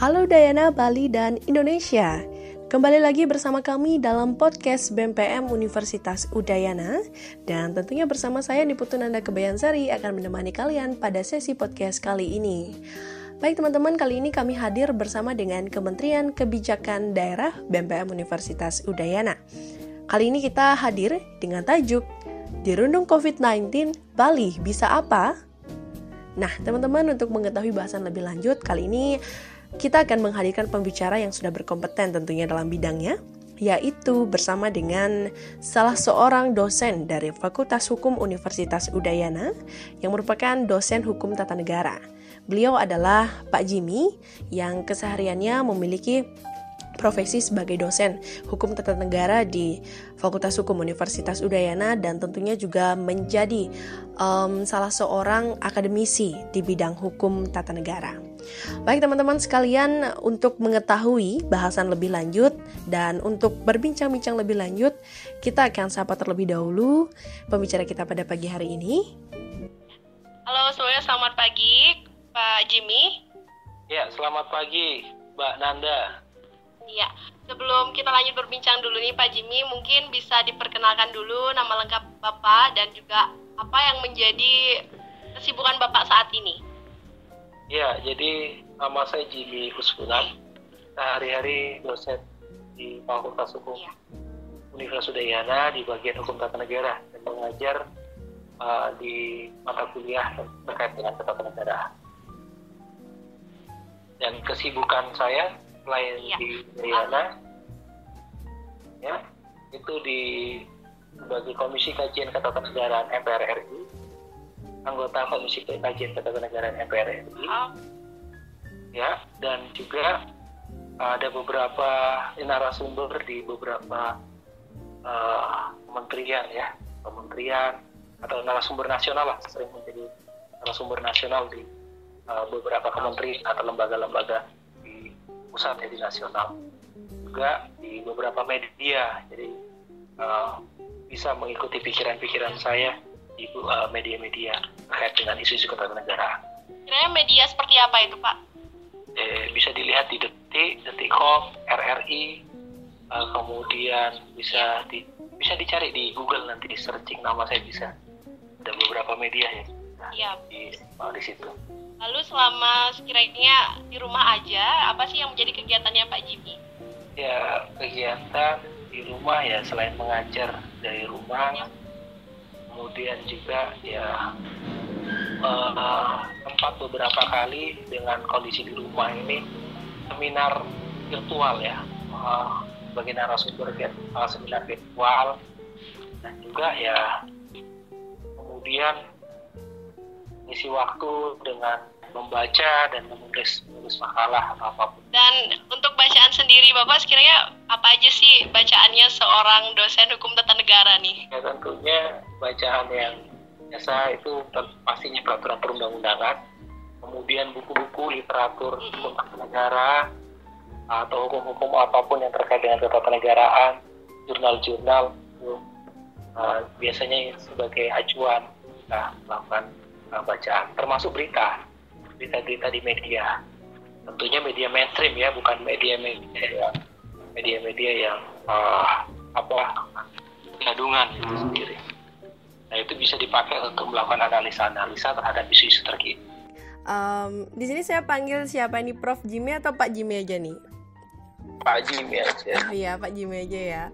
Halo Dayana, Bali, dan Indonesia. Kembali lagi bersama kami dalam podcast BMPM Universitas Udayana dan tentunya bersama saya Niputu Nanda Kebayansari akan menemani kalian pada sesi podcast kali ini. Baik teman-teman, kali ini kami hadir bersama dengan Kementerian Kebijakan Daerah BMPM Universitas Udayana. Kali ini kita hadir dengan tajuk Dirundung COVID-19, Bali bisa apa? Nah, teman-teman untuk mengetahui bahasan lebih lanjut, kali ini kita akan menghadirkan pembicara yang sudah berkompeten tentunya dalam bidangnya, yaitu bersama dengan salah seorang dosen dari Fakultas Hukum Universitas Udayana yang merupakan dosen hukum tata negara. Beliau adalah Pak Jimmy yang kesehariannya memiliki profesi sebagai dosen hukum tata negara di Fakultas Hukum Universitas Udayana dan tentunya juga menjadi um, salah seorang akademisi di bidang hukum tata negara. Baik teman-teman sekalian, untuk mengetahui bahasan lebih lanjut dan untuk berbincang-bincang lebih lanjut, kita akan sapa terlebih dahulu pembicara kita pada pagi hari ini. Halo semuanya, selamat pagi Pak Jimmy. Ya, selamat pagi Mbak Nanda. Iya, sebelum kita lanjut berbincang dulu nih Pak Jimmy, mungkin bisa diperkenalkan dulu nama lengkap Bapak dan juga apa yang menjadi kesibukan Bapak saat ini. Ya, jadi nama saya Jimmy Husfulan, sehari-hari dosen di Fakultas Hukum ya. Universitas Udayana di bagian Hukum Tata Negara dan mengajar uh, di mata kuliah terkait dengan tata negara. Dan kesibukan saya selain ya. di Riana ya itu di sebagai Komisi Kajian Ketatanegaraan MPR RI anggota Komisi Kajian Ketatanegaraan MPR RI oh. ya dan juga ada beberapa narasumber di beberapa uh, kementerian ya kementerian atau narasumber nasional lah sering menjadi narasumber nasional di uh, beberapa kementerian atau lembaga-lembaga pusat ya di nasional. Juga di beberapa media jadi uh, bisa mengikuti pikiran-pikiran saya di media uh, media-media terkait dengan isu-isu negara. Kira media seperti apa itu Pak? Eh, bisa dilihat di Detik, Detikcom, RRI, uh, kemudian bisa di bisa dicari di Google nanti searching nama saya bisa ada beberapa media ya iya. di, di situ. Lalu selama sekiranya di rumah aja, apa sih yang menjadi kegiatannya Pak Jimmy? Ya, kegiatan di rumah ya selain mengajar dari rumah, ya. Kemudian juga ya uh, beberapa kali dengan kondisi di rumah ini seminar virtual ya, uh, bagi narasumber uh, seminar virtual. Dan juga ya kemudian isi waktu dengan membaca dan menulis menulis makalah atau apa pun. Dan untuk bacaan sendiri Bapak sekiranya apa aja sih bacaannya seorang dosen hukum tata negara nih? Ya tentunya bacaan yang biasa itu pastinya peraturan perundang-undangan, kemudian buku-buku literatur hukum tata negara atau hukum-hukum apa pun yang terkait dengan ketatanegaraan, jurnal-jurnal uh, biasanya sebagai acuan kita melakukan uh, bacaan, termasuk berita, berita-berita di media. Tentunya media mainstream ya, bukan media-media yang media-media yang uh, apa gadungan itu sendiri. Nah itu bisa dipakai untuk melakukan analisa-analisa terhadap isu-isu terkini. Um, di sini saya panggil siapa ini Prof Jimmy atau Pak Jimmy aja nih? Pak Jimmy aja. Iya Pak Jimmy aja ya.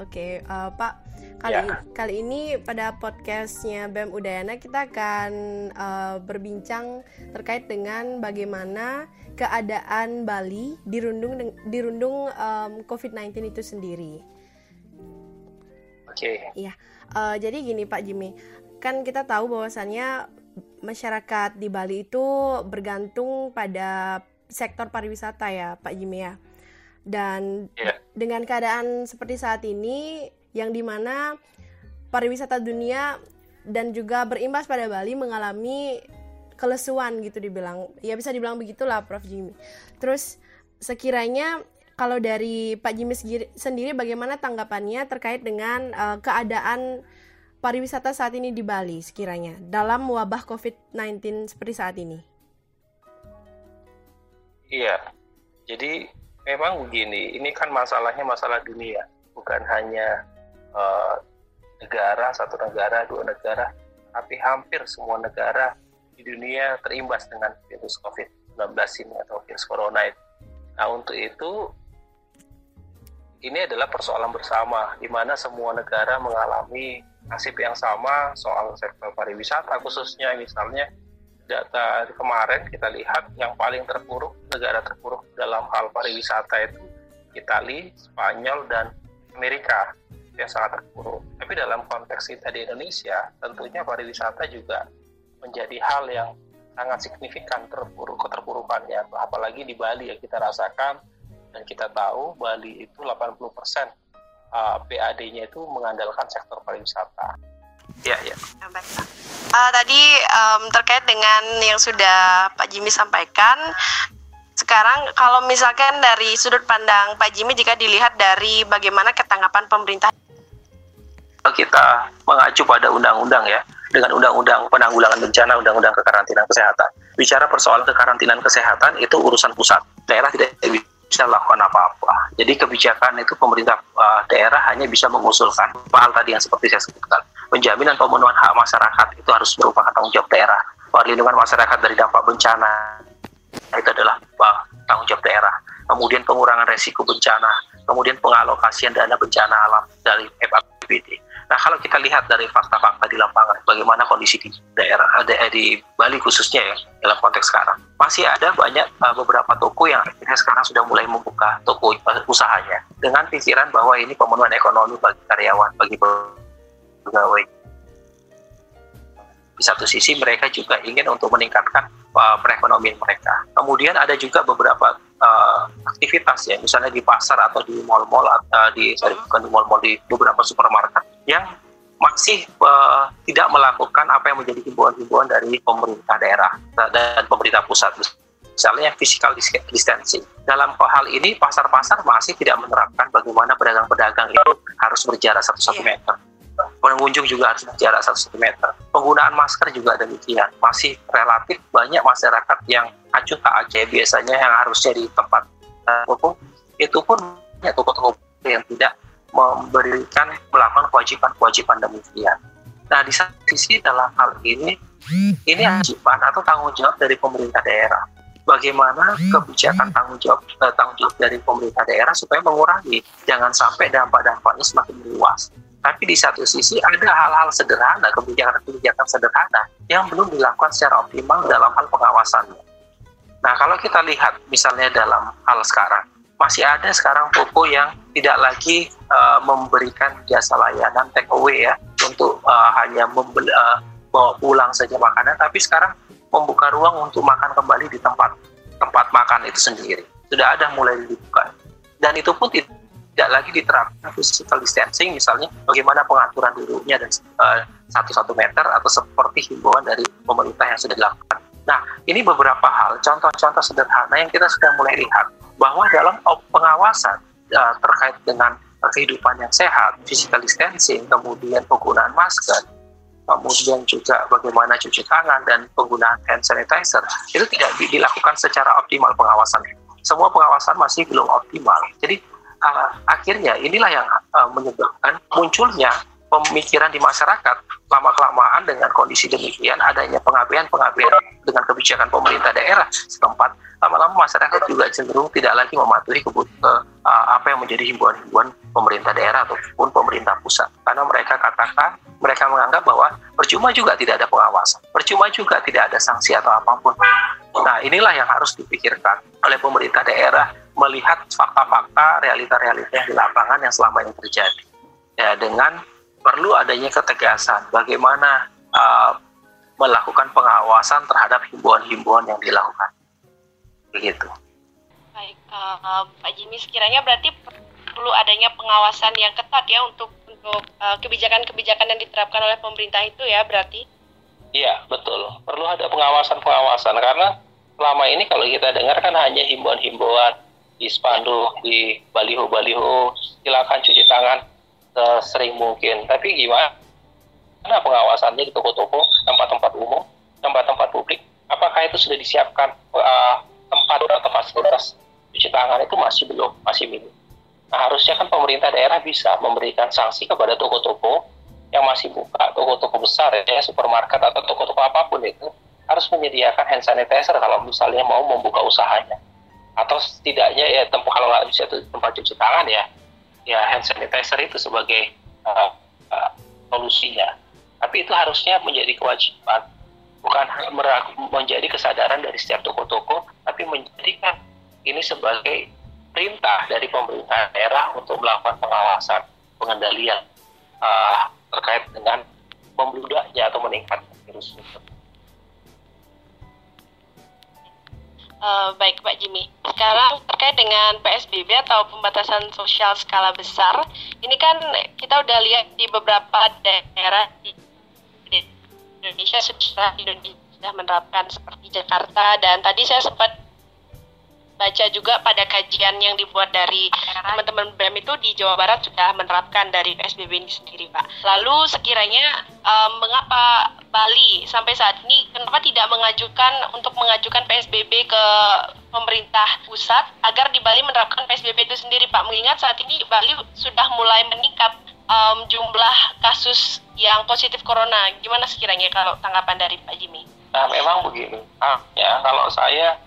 Oke, uh, Pak, kali ya. kali ini pada podcastnya BEM Udayana kita akan uh, berbincang terkait dengan bagaimana keadaan Bali dirundung dirundung um, COVID-19 itu sendiri. Oke. Okay. Iya, uh, jadi gini Pak Jimmy, kan kita tahu bahwasannya masyarakat di Bali itu bergantung pada sektor pariwisata ya Pak Jimmy ya. Dan yeah. dengan keadaan seperti saat ini, yang di mana pariwisata dunia dan juga berimbas pada Bali mengalami kelesuan gitu dibilang, ya bisa dibilang begitulah Prof Jimmy. Terus sekiranya kalau dari Pak Jimmy sendiri bagaimana tanggapannya terkait dengan uh, keadaan pariwisata saat ini di Bali sekiranya dalam wabah COVID-19 seperti saat ini? Iya, Jadi memang begini, ini kan masalahnya masalah dunia, bukan hanya uh, negara, satu negara, dua negara, tapi hampir semua negara di dunia terimbas dengan virus COVID-19 ini atau virus corona itu. Nah untuk itu ini adalah persoalan bersama di mana semua negara mengalami nasib yang sama soal sektor pariwisata khususnya misalnya data kemarin kita lihat yang paling terpuruk negara terpuruk dalam hal pariwisata itu Italia, Spanyol dan Amerika yang sangat terpuruk. Tapi dalam konteks kita di Indonesia tentunya pariwisata juga menjadi hal yang sangat signifikan terpuruk keterpurukannya apalagi di Bali yang kita rasakan dan kita tahu Bali itu 80% uh, PAD-nya itu mengandalkan sektor pariwisata. Ya, ya. Uh, tadi um, terkait dengan yang sudah Pak Jimmy sampaikan, sekarang kalau misalkan dari sudut pandang Pak Jimmy jika dilihat dari bagaimana ketanggapan pemerintah kita mengacu pada undang-undang ya dengan undang-undang penanggulangan bencana, undang-undang kekarantinaan kesehatan. Bicara persoalan kekarantinaan kesehatan itu urusan pusat. Daerah tidak bisa lakukan apa-apa. Jadi kebijakan itu pemerintah uh, daerah hanya bisa mengusulkan hal tadi yang seperti saya sebutkan. Penjaminan pemenuhan hak masyarakat itu harus merupakan tanggung jawab daerah. Perlindungan masyarakat dari dampak bencana itu adalah uh, tanggung jawab daerah. Kemudian pengurangan resiko bencana, kemudian pengalokasian dana bencana alam dari FAPBD. Nah, kalau kita lihat dari fakta-fakta di lapangan, bagaimana kondisi di daerah eh, di Bali khususnya ya dalam konteks sekarang, masih ada banyak uh, beberapa toko yang akhirnya sekarang sudah mulai membuka toko usahanya dengan pikiran bahwa ini pemenuhan ekonomi bagi karyawan, bagi pegawai. Di satu sisi mereka juga ingin untuk meningkatkan uh, perekonomian mereka. Kemudian ada juga beberapa uh, aktivitas ya, misalnya di pasar atau di mall-mall, uh, di sorry, bukan di mall-mall di beberapa supermarket yang masih uh, tidak melakukan apa yang menjadi himbauan-himbauan dari pemerintah daerah dan pemerintah pusat misalnya physical distancing. Dalam hal ini pasar-pasar masih tidak menerapkan bagaimana pedagang-pedagang itu harus berjarak satu-satu iya. meter. Pengunjung juga harus berjarak satu-satu meter. Penggunaan masker juga demikian. Masih relatif banyak masyarakat yang acuh tak aja biasanya yang harusnya di tempat uh, itu pun banyak toko-toko yang tidak memberikan melakukan kewajiban-kewajiban demikian. Nah, di satu sisi dalam hal ini, ini kewajiban atau tanggung jawab dari pemerintah daerah. Bagaimana kebijakan tanggung jawab eh, tanggung jawab dari pemerintah daerah supaya mengurangi, jangan sampai dampak-dampaknya semakin luas. Tapi di satu sisi ada hal-hal sederhana, kebijakan-kebijakan sederhana yang belum dilakukan secara optimal dalam hal pengawasannya. Nah, kalau kita lihat misalnya dalam hal sekarang, masih ada sekarang toko yang tidak lagi uh, memberikan jasa layanan take away ya untuk uh, hanya membeli, uh, bawa pulang saja makanan tapi sekarang membuka ruang untuk makan kembali di tempat tempat makan itu sendiri. Sudah ada mulai dibuka. Dan itu pun tidak lagi diterapkan physical distancing misalnya bagaimana pengaturan duduknya dan satu satu meter atau seperti himbauan dari pemerintah yang sudah dilakukan. Nah ini beberapa hal contoh-contoh sederhana yang kita sudah mulai lihat bahwa dalam pengawasan uh, terkait dengan kehidupan yang sehat, physical distancing, kemudian penggunaan masker, kemudian juga bagaimana cuci tangan dan penggunaan hand sanitizer, itu tidak dilakukan secara optimal pengawasan. Semua pengawasan masih belum optimal. Jadi uh, akhirnya inilah yang uh, menyebabkan munculnya pemikiran di masyarakat dengan kondisi demikian adanya pengabaian-pengabaian dengan kebijakan pemerintah daerah setempat lama-lama masyarakat juga cenderung tidak lagi mematuhi kebutuhan uh, apa yang menjadi himbauan-himbauan pemerintah daerah ataupun pemerintah pusat. Karena mereka katakan mereka menganggap bahwa percuma juga tidak ada pengawasan percuma juga tidak ada sanksi atau apa pun. Nah inilah yang harus dipikirkan oleh pemerintah daerah melihat fakta-fakta realita-realita di lapangan yang selama ini terjadi. Ya dengan perlu adanya ketegasan bagaimana uh, melakukan pengawasan terhadap himbauan-himbauan yang dilakukan begitu. Baik, uh, Pak Jimmy sekiranya berarti perlu adanya pengawasan yang ketat ya untuk untuk kebijakan kebijakan-kebijakan yang diterapkan oleh pemerintah itu ya berarti? Iya betul, perlu ada pengawasan-pengawasan karena selama ini kalau kita dengar kan hanya himbauan-himbauan di spanduk, di baliho-baliho, silakan cuci tangan sering mungkin. Tapi gimana? Mana pengawasannya di toko-toko, tempat-tempat umum, tempat-tempat publik? Apakah itu sudah disiapkan uh, tempat atau fasilitas cuci tangan itu masih belum, masih minim. Nah, harusnya kan pemerintah daerah bisa memberikan sanksi kepada toko-toko yang masih buka, toko-toko besar ya, supermarket atau toko-toko apa pun itu harus menyediakan hand sanitizer kalau misalnya mau membuka usahanya. Atau setidaknya ya tempat kalau nggak bisa tempat cuci tangan ya, ya hand sanitizer itu sebagai uh, uh, solusinya. Tapi itu harusnya menjadi kewajiban, bukan menjadi kesadaran dari setiap toko-toko, tapi menjadikan ini sebagai perintah dari pemerintah daerah untuk melakukan pengawasan, pengendalian uh, terkait dengan membludaknya atau meningkatkan virus itu. Uh, baik Pak Jimmy. Sekarang terkait dengan PSBB atau pembatasan sosial skala besar, ini kan kita udah lihat di beberapa daerah di Indonesia sudah Indonesia menerapkan seperti Jakarta dan tadi saya sempat baca juga pada kajian yang dibuat dari teman-teman BEM itu di Jawa Barat sudah menerapkan dari PSBB ini sendiri, Pak. Lalu sekiranya um, mengapa Bali sampai saat ini kenapa tidak mengajukan untuk mengajukan PSBB ke pemerintah pusat agar di Bali menerapkan PSBB itu sendiri, Pak? Mengingat saat ini Bali sudah mulai meningkat um, jumlah kasus yang positif corona. Gimana sekiranya kalau tanggapan dari Pak Jimmy? Nah, memang begini. Ah, ya, kalau saya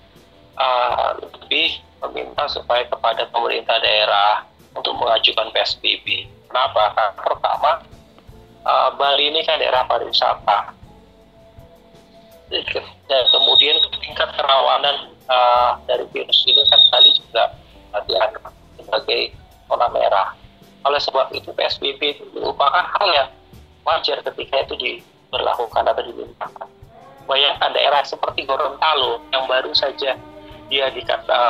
uh, lebih meminta supaya kepada pemerintah daerah untuk mengajukan PSBB. Kenapa? Karena pertama, uh, Bali ini kan daerah pariwisata. Dan kemudian tingkat kerawanan uh, dari virus ini kan Bali juga dianggap sebagai zona merah. Oleh sebab itu PSBB merupakan hal yang wajar ketika itu diberlakukan atau dimintakan. Bayangkan daerah seperti Gorontalo yang baru saja dia dikata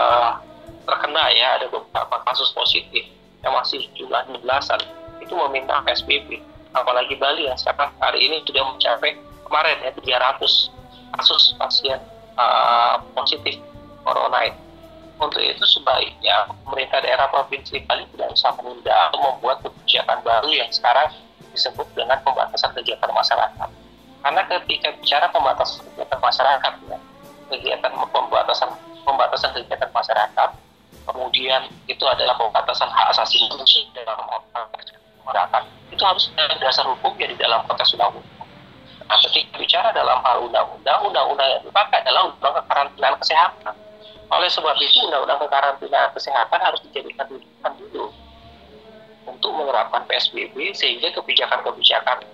terkena ya ada beberapa kasus positif yang masih jumlahnya belasan. Itu meminta PSBB apalagi Bali yang sekarang hari ini sudah mencapai kemarin ya 300 kasus pasien uh, positif corona itu untuk itu sebaiknya pemerintah daerah provinsi Bali tidak usah menunda atau membuat kebijakan baru yang sekarang disebut dengan pembatasan kegiatan masyarakat. Karena ketika bicara pembatasan kegiatan masyarakat ya, kegiatan pembatasan pembatasan kegiatan masyarakat, kemudian itu adalah pembatasan hak asasi manusia dalam masyarakat. Itu harus ada dasar hukum ya di dalam konteks undang-undang. Nah, ketika bicara dalam hal undang-undang, undang-undang yang dipakai adalah undang kekarantinaan kesehatan. Oleh sebab itu, undang-undang kekarantinaan kesehatan harus dijadikan rujukan dulu untuk menerapkan PSBB sehingga kebijakan-kebijakan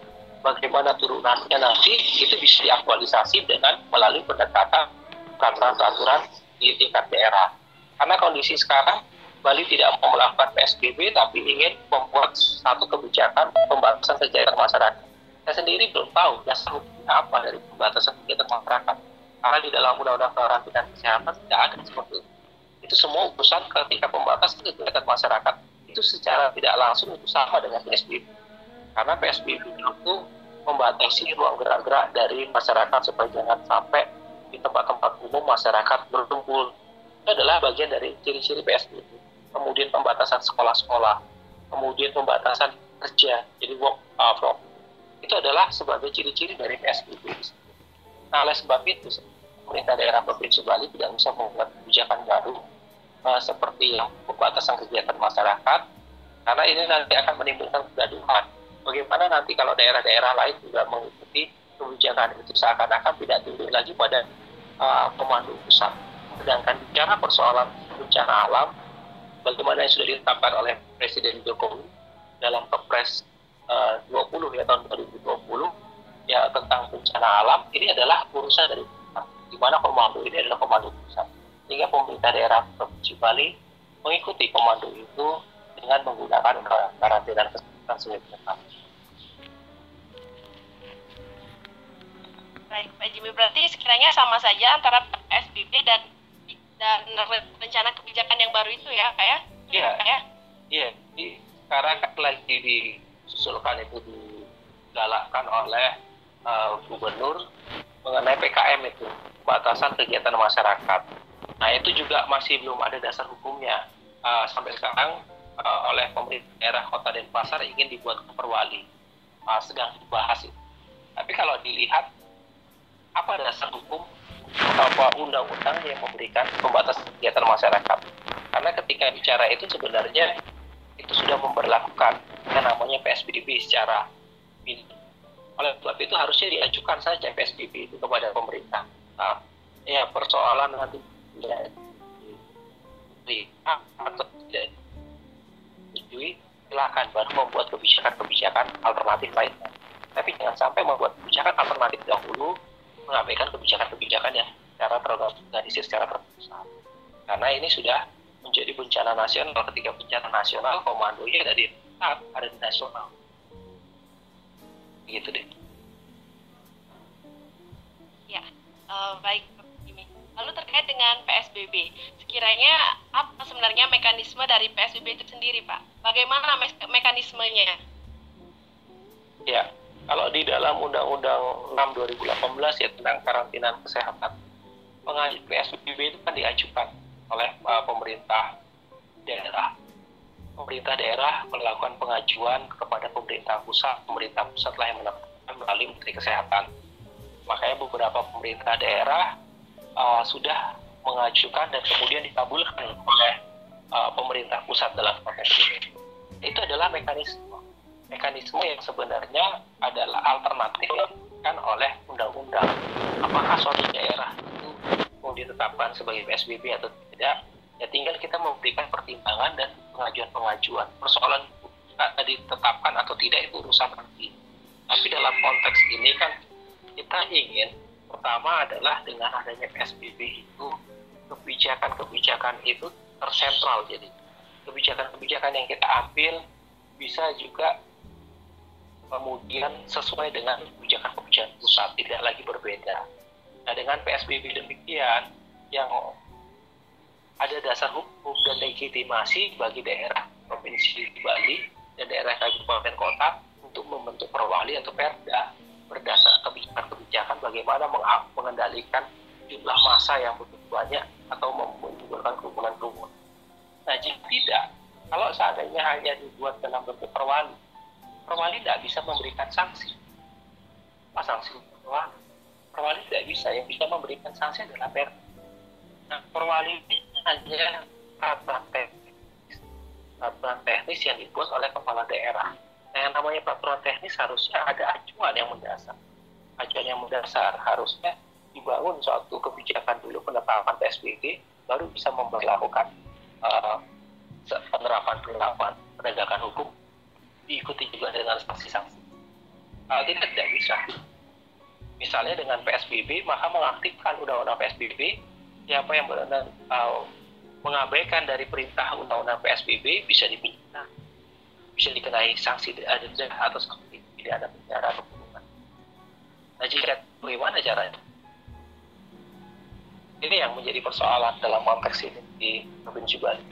bagaimana turunannya nanti itu bisa diaktualisasi dengan melalui pendekatan peraturan-peraturan di tingkat daerah. Karena kondisi sekarang Bali tidak mau melakukan PSBB tapi ingin membuat satu kebijakan pembatasan kegiatan masyarakat. Saya sendiri belum tahu dasar hukumnya apa dari pembatasan kegiatan masyarakat. Karena di dalam undang-undang karantina kesehatan tidak ada seperti itu. Itu semua urusan ketika pembatasan kegiatan masyarakat itu secara tidak langsung itu sama dengan PSBB. Karena PSBB itu membatasi ruang gerak-gerak dari masyarakat supaya jangan sampai di tempat-tempat umum masyarakat berkumpul itu adalah bagian dari ciri-ciri PSBB. Kemudian pembatasan sekolah-sekolah, kemudian pembatasan kerja, jadi work uh, from itu adalah sebagai ciri-ciri dari PSBB. Nah, oleh sebab itu, pemerintah daerah Provinsi Bali tidak bisa membuat kebijakan baru uh, seperti yang pembatasan kegiatan masyarakat, karena ini nanti akan menimbulkan kegaduhan. Bagaimana nanti kalau daerah-daerah lain juga mengikuti kebijakan itu seakan-akan tidak tunduk lagi pada uh, pemandu pusat. Sedangkan bicara persoalan bencana alam, bagaimana yang sudah ditetapkan oleh Presiden Jokowi dalam Kepres uh, 20 ya tahun 2020 ya tentang bencana alam ini adalah urusan dari di mana komando ini adalah komando pusat. Sehingga pemerintah daerah Provinsi Bali mengikuti komando itu dengan menggunakan karantina kesehatan sebagai Baik, Pak Jimmy berarti sekiranya sama saja antara PSBB dan dan rencana kebijakan yang baru itu ya, Pak ya? Iya. Ya? Iya. Di, sekarang kan lagi disusulkan itu digalakkan oleh uh, gubernur mengenai PKM itu batasan kegiatan masyarakat. Nah itu juga masih belum ada dasar hukumnya uh, sampai sekarang uh, oleh pemerintah daerah Kota Denpasar ingin dibuat perwali uh, sedang dibahas itu. Tapi kalau dilihat apa dasar hukum apa undang-undang yang memberikan pembatas kegiatan masyarakat karena ketika bicara itu sebenarnya itu sudah memperlakukan yang namanya PSBB secara oleh sebab itu harusnya diajukan saja PSBB itu kepada pemerintah. Nah, ya persoalan nanti di atau tidak disetujui silakan baru membuat kebijakan-kebijakan alternatif lainnya. Tapi jangan sampai membuat kebijakan alternatif dahulu mengabaikan kebijakan-kebijakan yang secara terorganisir secara terpusat. Karena ini sudah menjadi bencana nasional. Ketika bencana nasional komandonya ada di ada di nasional. Gitu deh. Ya uh, baik lalu terkait dengan PSBB sekiranya apa sebenarnya mekanisme dari PSBB itu sendiri Pak? Bagaimana me mekanismenya? Ya kalau di dalam Undang-Undang 6 2018 ya tentang karantina kesehatan pengajuan PSBB itu kan diajukan oleh uh, pemerintah daerah pemerintah daerah melakukan pengajuan kepada pemerintah pusat. Pemerintah pusat lah yang menetapkan melalui Menteri Kesehatan. Makanya beberapa pemerintah daerah uh, sudah mengajukan dan kemudian dikabulkan oleh uh, pemerintah pusat dalam konteks ini. Itu adalah mekanisme mekanisme yang sebenarnya adalah alternatif kan oleh undang-undang. Apakah suatu daerah itu mau ditetapkan sebagai PSBB atau tidak? Ya tinggal kita memberikan pertimbangan dan pengajuan-pengajuan persoalan tadi ditetapkan atau tidak itu urusan nanti tapi dalam konteks ini kan kita ingin pertama adalah dengan adanya PSBB itu kebijakan-kebijakan itu tersentral jadi kebijakan-kebijakan yang kita ambil bisa juga kemudian sesuai dengan kebijakan-kebijakan pusat tidak lagi berbeda nah dengan PSBB demikian yang ada dasar hukum dan legitimasi bagi daerah provinsi di Bali dan daerah kabupaten kota untuk membentuk perwali atau perda berdasar kebijakan-kebijakan bagaimana mengendalikan jumlah masa yang begitu banyak atau menimbulkan kerumunan-kerumunan. Nah, jika tidak, kalau seandainya hanya dibuat dalam bentuk perwali, perwali tidak bisa memberikan sanksi. Apa sanksi perwali? Perwali tidak bisa, yang bisa memberikan sanksi adalah perda. Nah, perwali hanya peraturan teknis peraturan teknis yang dibuat oleh kepala daerah nah, yang namanya peraturan teknis harusnya ada acuan yang mendasar acuan yang mendasar harusnya dibangun suatu kebijakan dulu penetapan PSBB baru bisa memperlakukan uh, penerapan penerapan penegakan hukum diikuti juga dengan sanksi-sanksi. Uh, tidak tidak bisa. Misalnya dengan PSBB maka mengaktifkan undang-undang PSBB siapa yang benar uh, mengabaikan dari perintah undang-undang PSBB bisa dipidana, bisa dikenai sanksi denda atau sanksi tidak ada penjara atau kurungan. Nah jika bagaimana caranya? Ini yang menjadi persoalan dalam konteks ini di Provinsi Bali.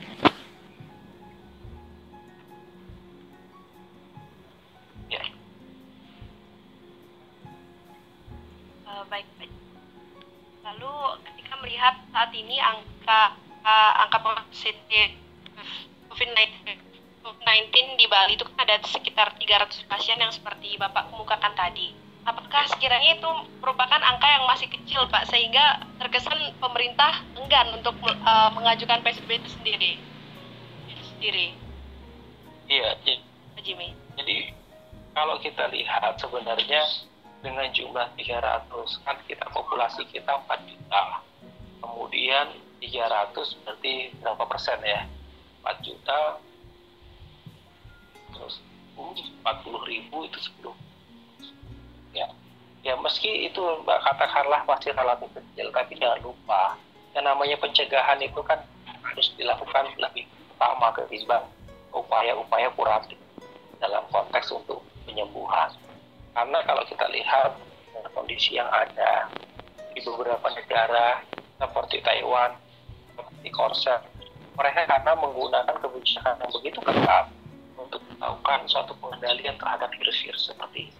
Saat ini angka uh, angka positif COVID-19 di Bali itu kan ada sekitar 300 pasien yang seperti Bapak kemukakan tadi. Apakah sekiranya itu merupakan angka yang masih kecil, Pak, sehingga terkesan pemerintah enggan untuk uh, mengajukan PSBB itu sendiri? Sendiri. Iya, Jimmy. Jadi kalau kita lihat sebenarnya dengan jumlah 300 kan kita populasi kita 4 juta kemudian 300 berarti berapa persen ya? 4 juta. Terus 40 ribu itu 10 ya ya meski itu katakanlah masih relatif kecil tapi jangan lupa yang namanya pencegahan itu kan harus dilakukan lebih utama ketimbang upaya-upaya kuratif dalam konteks untuk penyembuhan. Karena kalau kita lihat kondisi yang ada di beberapa negara seperti Taiwan, seperti Korea, mereka karena menggunakan kebijakan yang begitu ketat untuk melakukan suatu pengendalian terhadap virus-virus seperti ini.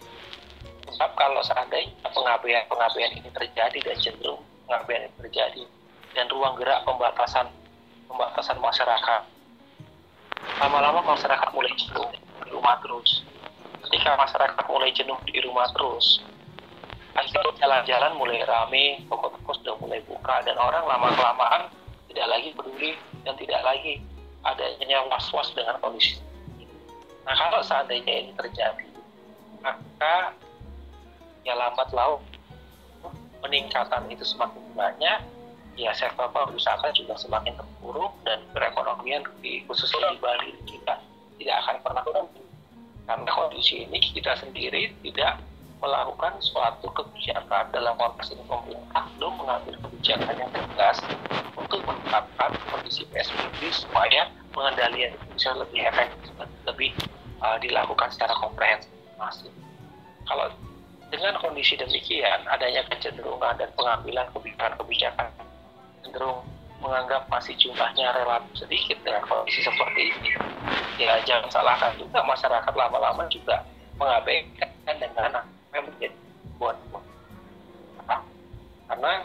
Sebab kalau seandainya pengabaian-pengabaian ini terjadi dan cenderung pengabaian ini terjadi dan ruang gerak pembatasan pembatasan masyarakat lama-lama masyarakat mulai jenuh di rumah terus ketika masyarakat mulai jenuh di rumah terus akhirnya jalan-jalan mulai rame toko-toko sudah mulai buka dan orang lama kelamaan tidak lagi peduli dan tidak lagi adanya was-was dengan kondisi. Nah kalau seandainya ini terjadi, maka ya lambat laun peningkatan itu semakin banyak, ya sektor pariwisata juga semakin terpuruk dan perekonomian di khususnya di Bali kita tidak akan pernah tumbuh karena kondisi ini kita sendiri tidak melakukan suatu kebijakan dalam konteks ini pemerintah belum mengambil kebijakan yang tegas untuk menetapkan kondisi PSBB supaya pengendalian bisa lebih efektif lebih uh, dilakukan secara komprehensif masif. Kalau dengan kondisi demikian adanya kecenderungan dan pengambilan kebijakan-kebijakan cenderung menganggap masih jumlahnya relatif sedikit dengan kondisi seperti ini. Ya jangan salahkan juga masyarakat lama-lama juga mengabaikan dengan yang menjadi buat karena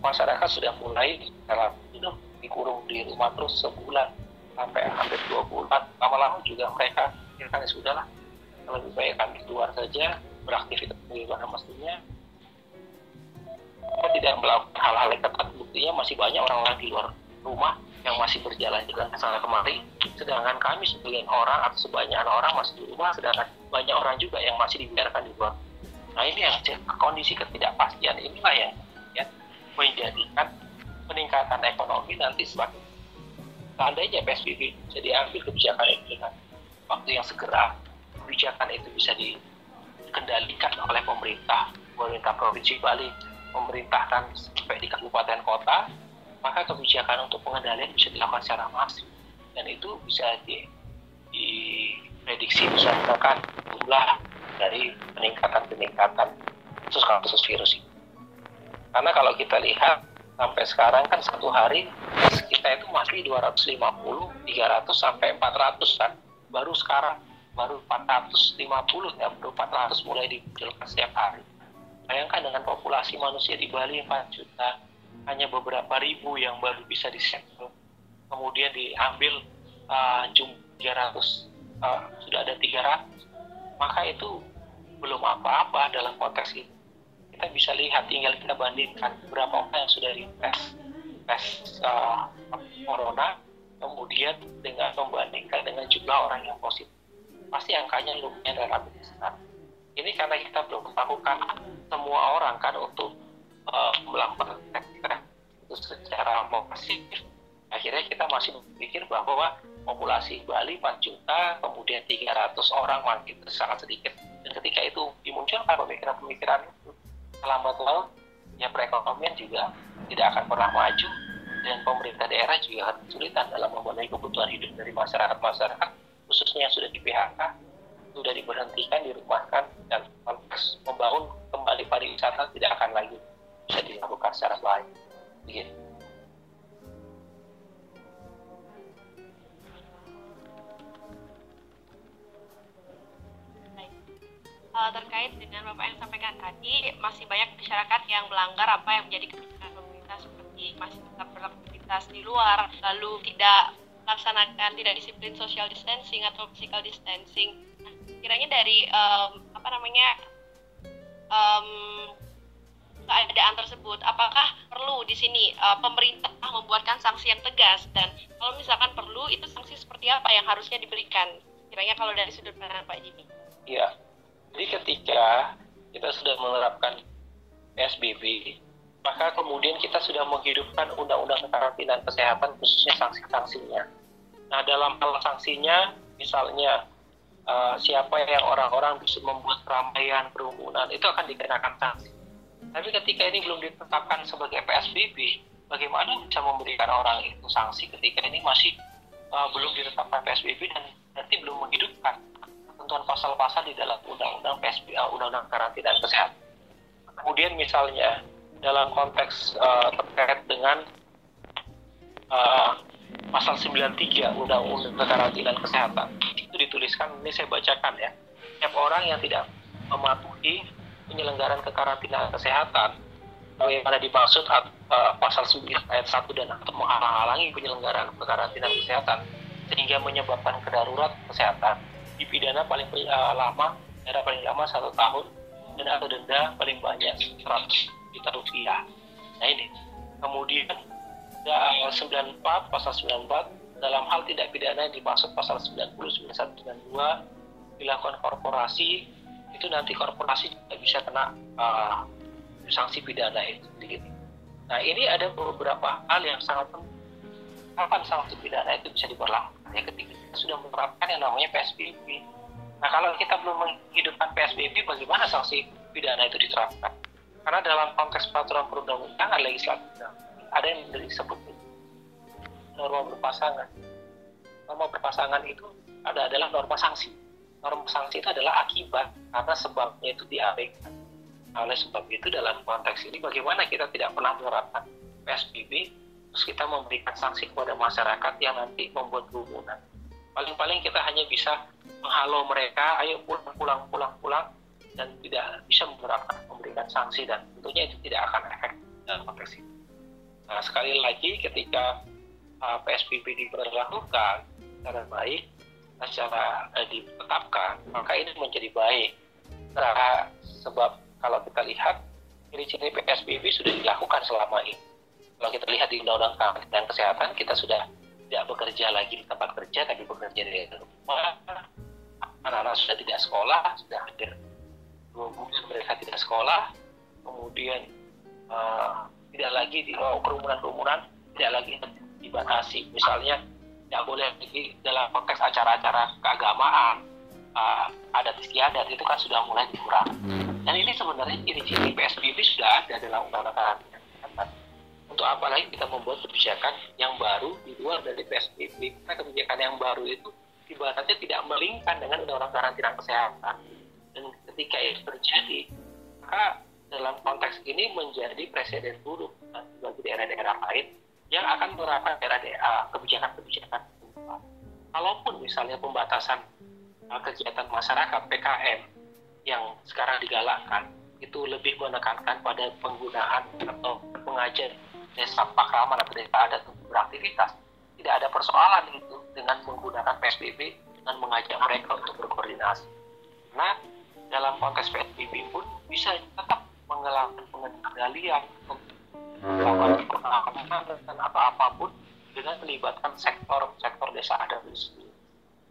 masyarakat sudah mulai dalam hidup dikurung di rumah terus sebulan sampai hampir dua bulan. Lama-lama juga mereka ya sudah lah lebih baik kami keluar saja beraktivitas di mana mestinya. Kita tidak melakukan hal-hal yang ketat buktinya masih banyak orang-orang di luar rumah yang masih berjalan juga. Ke sana kemari sedangkan kami sebagian orang atau sebanyak orang masih di rumah sedangkan banyak orang juga yang masih dibiarkan di luar nah ini yang kondisi ketidakpastian inilah yang ya, menjadikan peningkatan ekonomi nanti semakin seandainya PSBB bisa diambil kebijakan itu dengan waktu yang segera kebijakan itu bisa dikendalikan oleh pemerintah pemerintah provinsi Bali memerintahkan sampai di kabupaten kota, maka kebijakan untuk pengendalian bisa dilakukan secara masif. Dan itu bisa di, diprediksi bisa menekan jumlah dari peningkatan-peningkatan kasus-kasus virus ini. Karena kalau kita lihat sampai sekarang kan satu hari kita itu masih 250, 300 sampai 400 kan. Baru sekarang baru 450 ya, baru 400 mulai dimunculkan setiap hari Bayangkan dengan populasi manusia di Bali 4 juta, hanya beberapa ribu yang baru bisa disettle. Kemudian diambil uh, jumlah 300, uh, sudah ada 300. Maka itu belum apa-apa dalam konteks ini. Kita bisa lihat, tinggal kita bandingkan berapa orang yang sudah dites tes uh, corona, kemudian dengan membandingkan dengan jumlah orang yang positif. Pasti angkanya lumayan relatif besar ini karena kita belum melakukan semua orang kan untuk uh, melakukan tes itu secara masif akhirnya kita masih berpikir bahwa populasi Bali 4 juta kemudian 300 orang makin sangat sedikit ketika itu dimunculkan pemikiran-pemikiran itu lambat laun ya perekonomian juga tidak akan pernah maju dan pemerintah daerah juga akan kesulitan dalam memenuhi kebutuhan hidup dari masyarakat-masyarakat khususnya yang sudah di PHK sudah diberhentikan, dirumahkan, dan membangun kembali pariwisata tidak akan lagi bisa dilakukan secara baik. Begitu. Uh, terkait dengan Bapak yang sampaikan tadi, masih banyak masyarakat yang melanggar apa yang menjadi kebijakan pemerintah seperti masih tetap beraktivitas di luar, lalu tidak melaksanakan tidak disiplin social distancing atau physical distancing. Kiranya dari um, apa namanya um, keadaan tersebut apakah perlu di sini uh, pemerintah membuatkan sanksi yang tegas? Dan kalau misalkan perlu itu sanksi seperti apa yang harusnya diberikan? Kiranya kalau dari sudut pandang Pak Jimmy. Iya jadi ketika kita sudah menerapkan PSBB maka kemudian kita sudah menghidupkan undang-undang kekarantinaan kesehatan khususnya sanksi-sanksinya nah dalam hal sanksinya misalnya uh, siapa yang orang-orang bisa membuat keramaian kerumunan itu akan dikenakan sanksi. Tapi ketika ini belum ditetapkan sebagai PSBB, bagaimana bisa memberikan orang itu sanksi ketika ini masih uh, belum ditetapkan PSBB dan nanti belum menghidupkan ketentuan pasal-pasal di dalam undang-undang PSBB, uh, undang-undang karantina dan kesehatan. Kemudian misalnya dalam konteks uh, terkait dengan uh, pasal 93 Undang-Undang Kekarantinaan Kesehatan itu dituliskan ini saya bacakan ya setiap orang yang tidak mematuhi penyelenggaraan kekarantinaan kesehatan yang ada dimaksud uh, pasal 9 ayat 1 dan atau menghalang-halangi penyelenggaraan kekarantinaan kesehatan sehingga menyebabkan kedarurat kesehatan dipidana paling uh, lama era paling lama satu tahun dan atau denda paling banyak 100 juta rupiah nah ini kemudian ya, 94, pasal 94 dalam hal tidak pidana yang dimaksud pasal 90, 91, 92 dilakukan korporasi itu nanti korporasi juga bisa kena uh, sanksi pidana itu sendiri. Nah ini ada beberapa hal yang sangat penting. Kapan sanksi pidana itu bisa diberlakukan? Ya ketika kita sudah menerapkan yang namanya PSBB. Nah kalau kita belum menghidupkan PSBB, bagaimana sanksi pidana itu diterapkan? Karena dalam konteks peraturan perundang-undangan legislatif ada yang disebut norma berpasangan. Norma berpasangan itu ada adalah norma sanksi. Norma sanksi itu adalah akibat karena sebabnya itu diabaikan. Nah, oleh sebab itu dalam konteks ini bagaimana kita tidak pernah menerapkan PSBB terus kita memberikan sanksi kepada masyarakat yang nanti membuat kerumunan. Paling-paling kita hanya bisa menghalau mereka, ayo pulang, pulang, pulang, pulang, dan tidak bisa menerapkan memberikan sanksi dan tentunya itu tidak akan efektif dalam konteks ini. Nah, sekali lagi ketika uh, PSBB diberlakukan secara baik, secara uh, ditetapkan, maka ini menjadi baik. Karena sebab kalau kita lihat ciri-ciri PSBB sudah dilakukan selama ini. Kalau kita lihat di Undang-Undang Kesehatan, kita sudah tidak bekerja lagi di tempat kerja, tapi bekerja di rumah. Anak-anak sudah tidak sekolah, sudah hampir dua bulan mereka tidak sekolah. Kemudian uh, tidak lagi di oh, kerumunan-kerumunan tidak lagi dibatasi misalnya tidak boleh lagi dalam konteks acara-acara keagamaan uh, adat istiadat itu kan sudah mulai dikurangi hmm. dan ini sebenarnya ciri-ciri PSBB sudah ada dalam undang-undang untuk apa lagi kita membuat kebijakan yang baru di luar dari PSBB karena kebijakan yang baru itu ibaratnya tidak melingkan dengan undang-undang karantina kesehatan. Dan ketika itu terjadi maka dalam konteks ini menjadi presiden buruk bagi daerah-daerah lain yang akan menerapkan daerah kebijakan-kebijakan Kalaupun misalnya pembatasan uh, kegiatan masyarakat PKM yang sekarang digalakkan itu lebih menekankan pada penggunaan atau pengajian desa pakraman atau desa adat untuk beraktivitas tidak ada persoalan itu dengan menggunakan PSBB dan mengajak mereka untuk berkoordinasi. Nah, dalam konteks PSBB pun bisa tetap mengelakkan pengendalian dan apa apa pun dengan melibatkan sektor sektor desa adat itu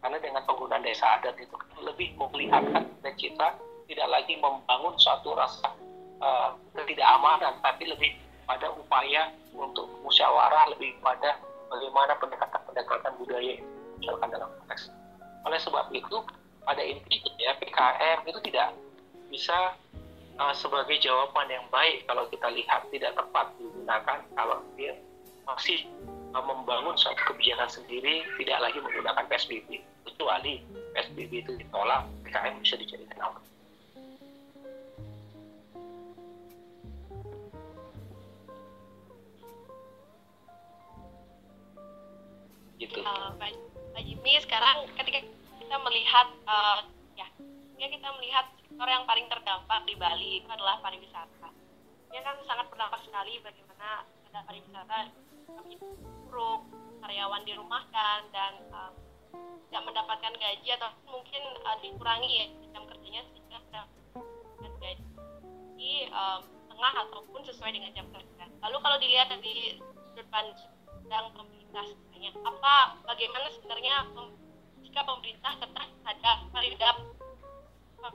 karena dengan penggunaan desa adat itu lebih memperlihatkan dan citra tidak lagi membangun suatu rasa uh, ketidakamanan tapi lebih pada upaya untuk musyawarah lebih pada bagaimana pendekatan-pendekatan budaya misalkan dalam konteks oleh sebab itu pada intinya ya PKM itu tidak bisa uh, sebagai jawaban yang baik kalau kita lihat tidak tepat digunakan kalau dia masih uh, membangun suatu kebijakan sendiri tidak lagi menggunakan PSBB kecuali PSBB itu ditolak PKM bisa dijadikan alat. Gitu. Uh, Pak, Jimmy sekarang ketika kita melihat uh, ya ketika kita melihat sektor yang paling terdampak di Bali itu adalah pariwisata. Ini kan sangat berdampak sekali bagaimana ada pariwisata buruk, karyawan dirumahkan dan um, tidak mendapatkan gaji atau mungkin uh, dikurangi ya jam kerjanya sehingga mendapatkan gaji um, tengah ataupun sesuai dengan jam kerja. Lalu kalau dilihat dari sudut pandang pemerintah sebenarnya, apa bagaimana sebenarnya jika pemerintah tetap ada pariwisata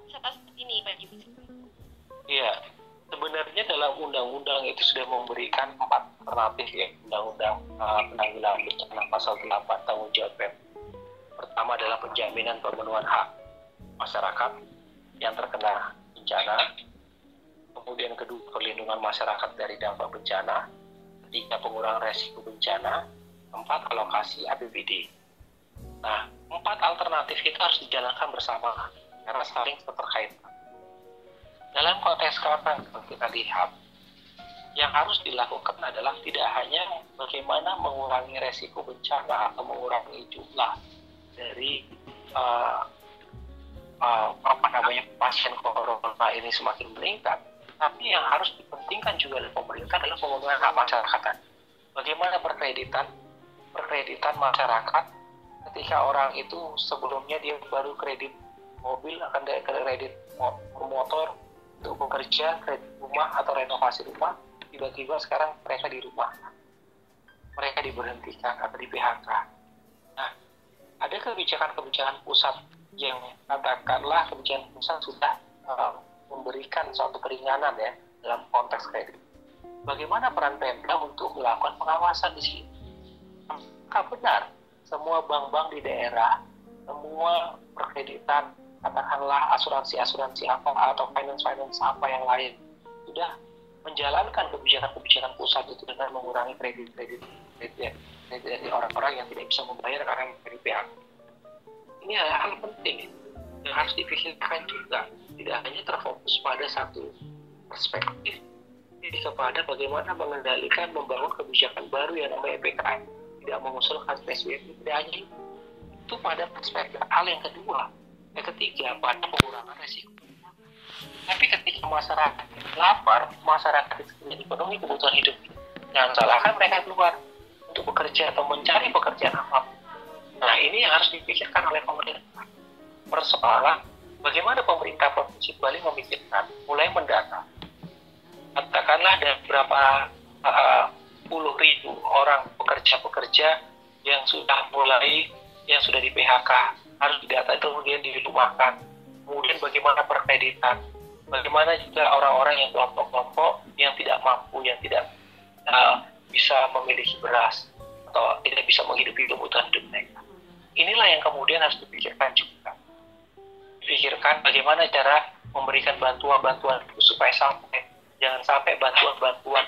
wisata seperti ini Pak Ibu? Iya, sebenarnya dalam undang-undang itu sudah memberikan empat alternatif ya undang-undang uh, penanggulangan bencana pasal 8 tanggung jawab. Pertama adalah penjaminan pemenuhan hak masyarakat yang terkena bencana. Kemudian kedua perlindungan masyarakat dari dampak bencana. Ketiga pengurangan resiko bencana. Empat alokasi APBD. Nah, empat alternatif itu harus dijalankan bersama karena saling terkait. Dalam konteks sekarang kita lihat, yang harus dilakukan adalah tidak hanya bagaimana mengurangi resiko bencana atau mengurangi jumlah dari uh, uh, apa namanya pasien corona ini semakin meningkat, tapi yang harus dipentingkan juga oleh pemerintah adalah hak masyarakat. Bagaimana perkreditan perkreditan masyarakat ketika orang itu sebelumnya dia baru kredit mobil akan kredit motor untuk bekerja kredit rumah atau renovasi rumah tiba-tiba sekarang mereka di rumah mereka diberhentikan atau di PHK. Nah, ada kebijakan-kebijakan pusat yang katakanlah kebijakan pusat sudah uh, memberikan suatu keringanan ya dalam konteks gitu. Bagaimana peran Pemda untuk melakukan pengawasan di sini? Apakah benar semua bank-bank di daerah, semua perkreditan, katakanlah asuransi-asuransi apa atau finance-finance apa yang lain sudah menjalankan kebijakan-kebijakan pusat itu dengan mengurangi kredit-kredit dari orang-orang yang tidak bisa membayar karena dari pihak. Ini hal penting yang harus dipikirkan juga. Tidak hanya terfokus pada satu perspektif, jadi kepada bagaimana mengendalikan membangun kebijakan baru yang namanya PKM tidak mengusulkan PSBB tidak hanya itu. Pada perspektif hal yang kedua. Yang ketiga pada pengurangan resiko. Tapi ketika masyarakat lapar masyarakat dipenuhi kebutuhan hidup jangan salahkan mereka keluar untuk bekerja atau mencari pekerjaan apa nah ini yang harus dipikirkan oleh pemerintah. Persoalan bagaimana pemerintah provinsi Bali memikirkan mulai mendata katakanlah ada berapa uh, puluh ribu orang pekerja-pekerja yang sudah mulai yang sudah di PHK harus didata itu kemudian dirumahkan kemudian bagaimana perkreditan? Bagaimana juga orang-orang yang kelompok-kelompok yang tidak mampu yang tidak uh, bisa memiliki beras atau tidak bisa menghidupi kebutuhan hidup mereka. Inilah yang kemudian harus dipikirkan juga. Dipikirkan bagaimana cara memberikan bantuan-bantuan supaya sampai jangan sampai bantuan-bantuan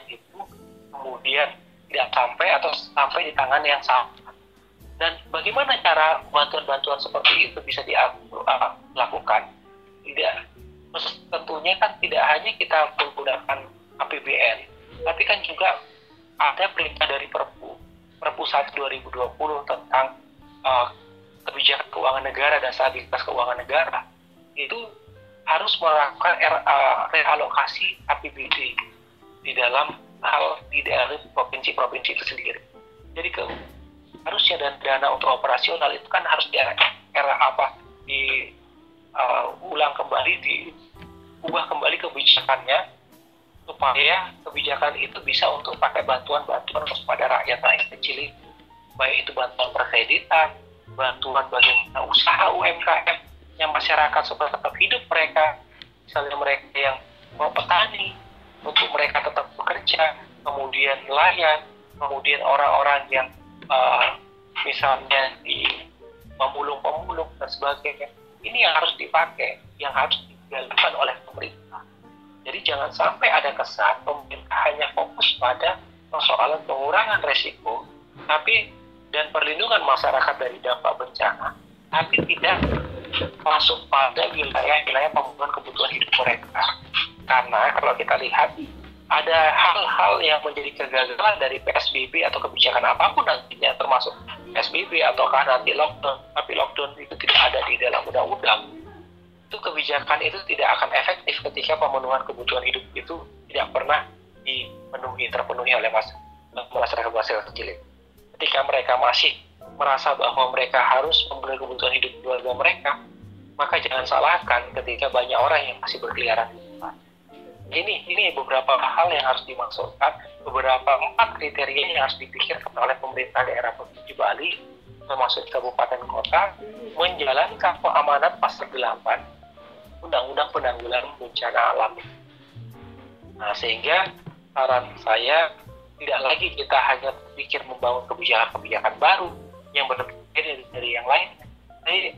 sampai atau sampai di tangan yang sama. Dan bagaimana cara bantuan-bantuan seperti itu bisa dilakukan? Tidak, tentunya kan tidak hanya kita menggunakan APBN, tapi kan juga ada perintah dari Perpu, Perpu 1 2020 tentang uh, kebijakan keuangan negara dan stabilitas keuangan negara. Itu harus melakukan realokasi APBD di dalam hal di daerah provinsi-provinsi itu sendiri. Jadi ke harusnya dan dana untuk operasional itu kan harus di era, apa? Di uh, ulang kembali di ubah kembali kebijakannya supaya kebijakan itu bisa untuk pakai bantuan-bantuan kepada rakyat rakyat kecil baik itu bantuan perkreditan bantuan bagaimana usaha UMKM yang masyarakat supaya tetap hidup mereka. Misalnya mereka yang mau petani untuk mereka tetap bekerja, kemudian nelayan, kemudian orang-orang yang uh, misalnya di pemulung-pemulung dan sebagainya. Ini yang harus dipakai, yang harus dijalankan oleh pemerintah. Jadi jangan sampai ada kesan pemerintah hanya fokus pada persoalan pengurangan resiko, tapi dan perlindungan masyarakat dari dampak bencana, tapi tidak masuk pada wilayah-wilayah pemenuhan kebutuhan hidup mereka. Karena kalau kita lihat ada hal-hal yang menjadi kegagalan dari PSBB atau kebijakan apa pun nantinya termasuk PSBB ataukah nanti lockdown. Tapi lockdown itu tidak ada di dalam undang-undang. Itu kebijakan itu tidak akan efektif ketika pemenuhan kebutuhan hidup itu tidak pernah dipenuhi terpenuhi oleh masyarakat masyarakat kecil. Ketika mereka masih merasa bahwa mereka harus memenuhi kebutuhan hidup keluarga mereka maka jangan salahkan ketika banyak orang yang masih berkeliaran di ini ini beberapa hal yang harus dimasukkan beberapa empat kriteria yang harus dipikirkan oleh pemerintah daerah provinsi Bali termasuk kabupaten kota menjalankan amanat pasal 8 Undang-Undang Penanggulangan Bencana Alam. Nah, sehingga saran saya tidak lagi kita hanya berpikir membangun kebijakan-kebijakan baru yang berbeda dari, dari yang lain, tapi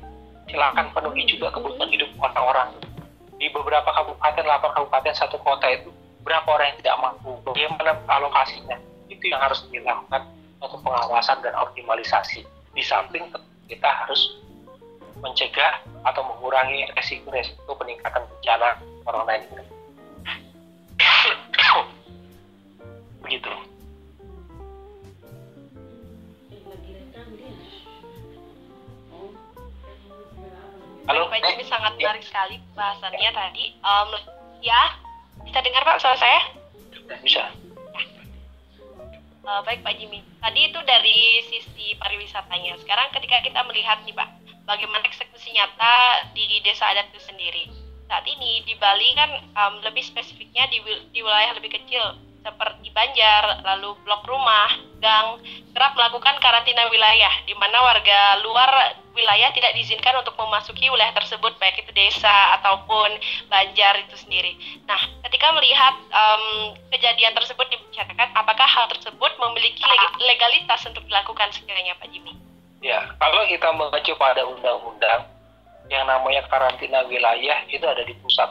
silakan penuhi juga kebutuhan hidup orang-orang di beberapa kabupaten, 8 kabupaten, satu kota itu berapa orang yang tidak mampu, bagaimana alokasinya, itu yang harus dilakukan untuk pengawasan dan optimalisasi. Di samping kita harus mencegah atau mengurangi resiko-resiko peningkatan bencana corona ini. Begitu. Halo, Pak Jimmy sangat menarik sekali bahasannya tadi. Um, ya, bisa dengar Pak suara saya? Bisa. Uh, baik Pak Jimmy. Tadi itu dari sisi pariwisatanya. Sekarang ketika kita melihat nih Pak, bagaimana eksekusi nyata di desa adat itu sendiri. Saat ini di Bali kan um, lebih spesifiknya di, di wilayah lebih kecil seperti Banjar, lalu blok rumah, gang, kerap melakukan karantina wilayah, di mana warga luar wilayah tidak diizinkan untuk memasuki wilayah tersebut, baik itu desa ataupun Banjar itu sendiri. Nah, ketika melihat um, kejadian tersebut di masyarakat, apakah hal tersebut memiliki legalitas untuk dilakukan sekiranya Pak Jimmy? Ya, kalau kita mengacu pada undang-undang, yang namanya karantina wilayah itu ada di pusat.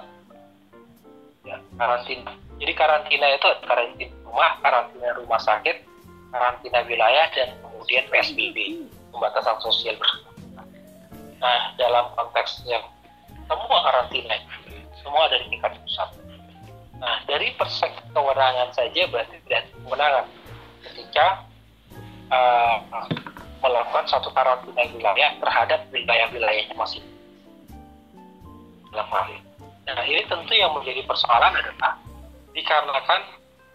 Ya, karantina jadi karantina itu karantina rumah, karantina rumah sakit, karantina wilayah, dan kemudian PSBB, pembatasan sosial Nah, dalam konteks yang semua karantina, semua dari tingkat pusat. Nah, dari perspektif kewenangan saja berarti tidak kewenangan ketika uh, melakukan satu karantina wilayah terhadap wilayah-wilayahnya masing dalam hal ini. Nah, ini tentu yang menjadi persoalan adalah dikarenakan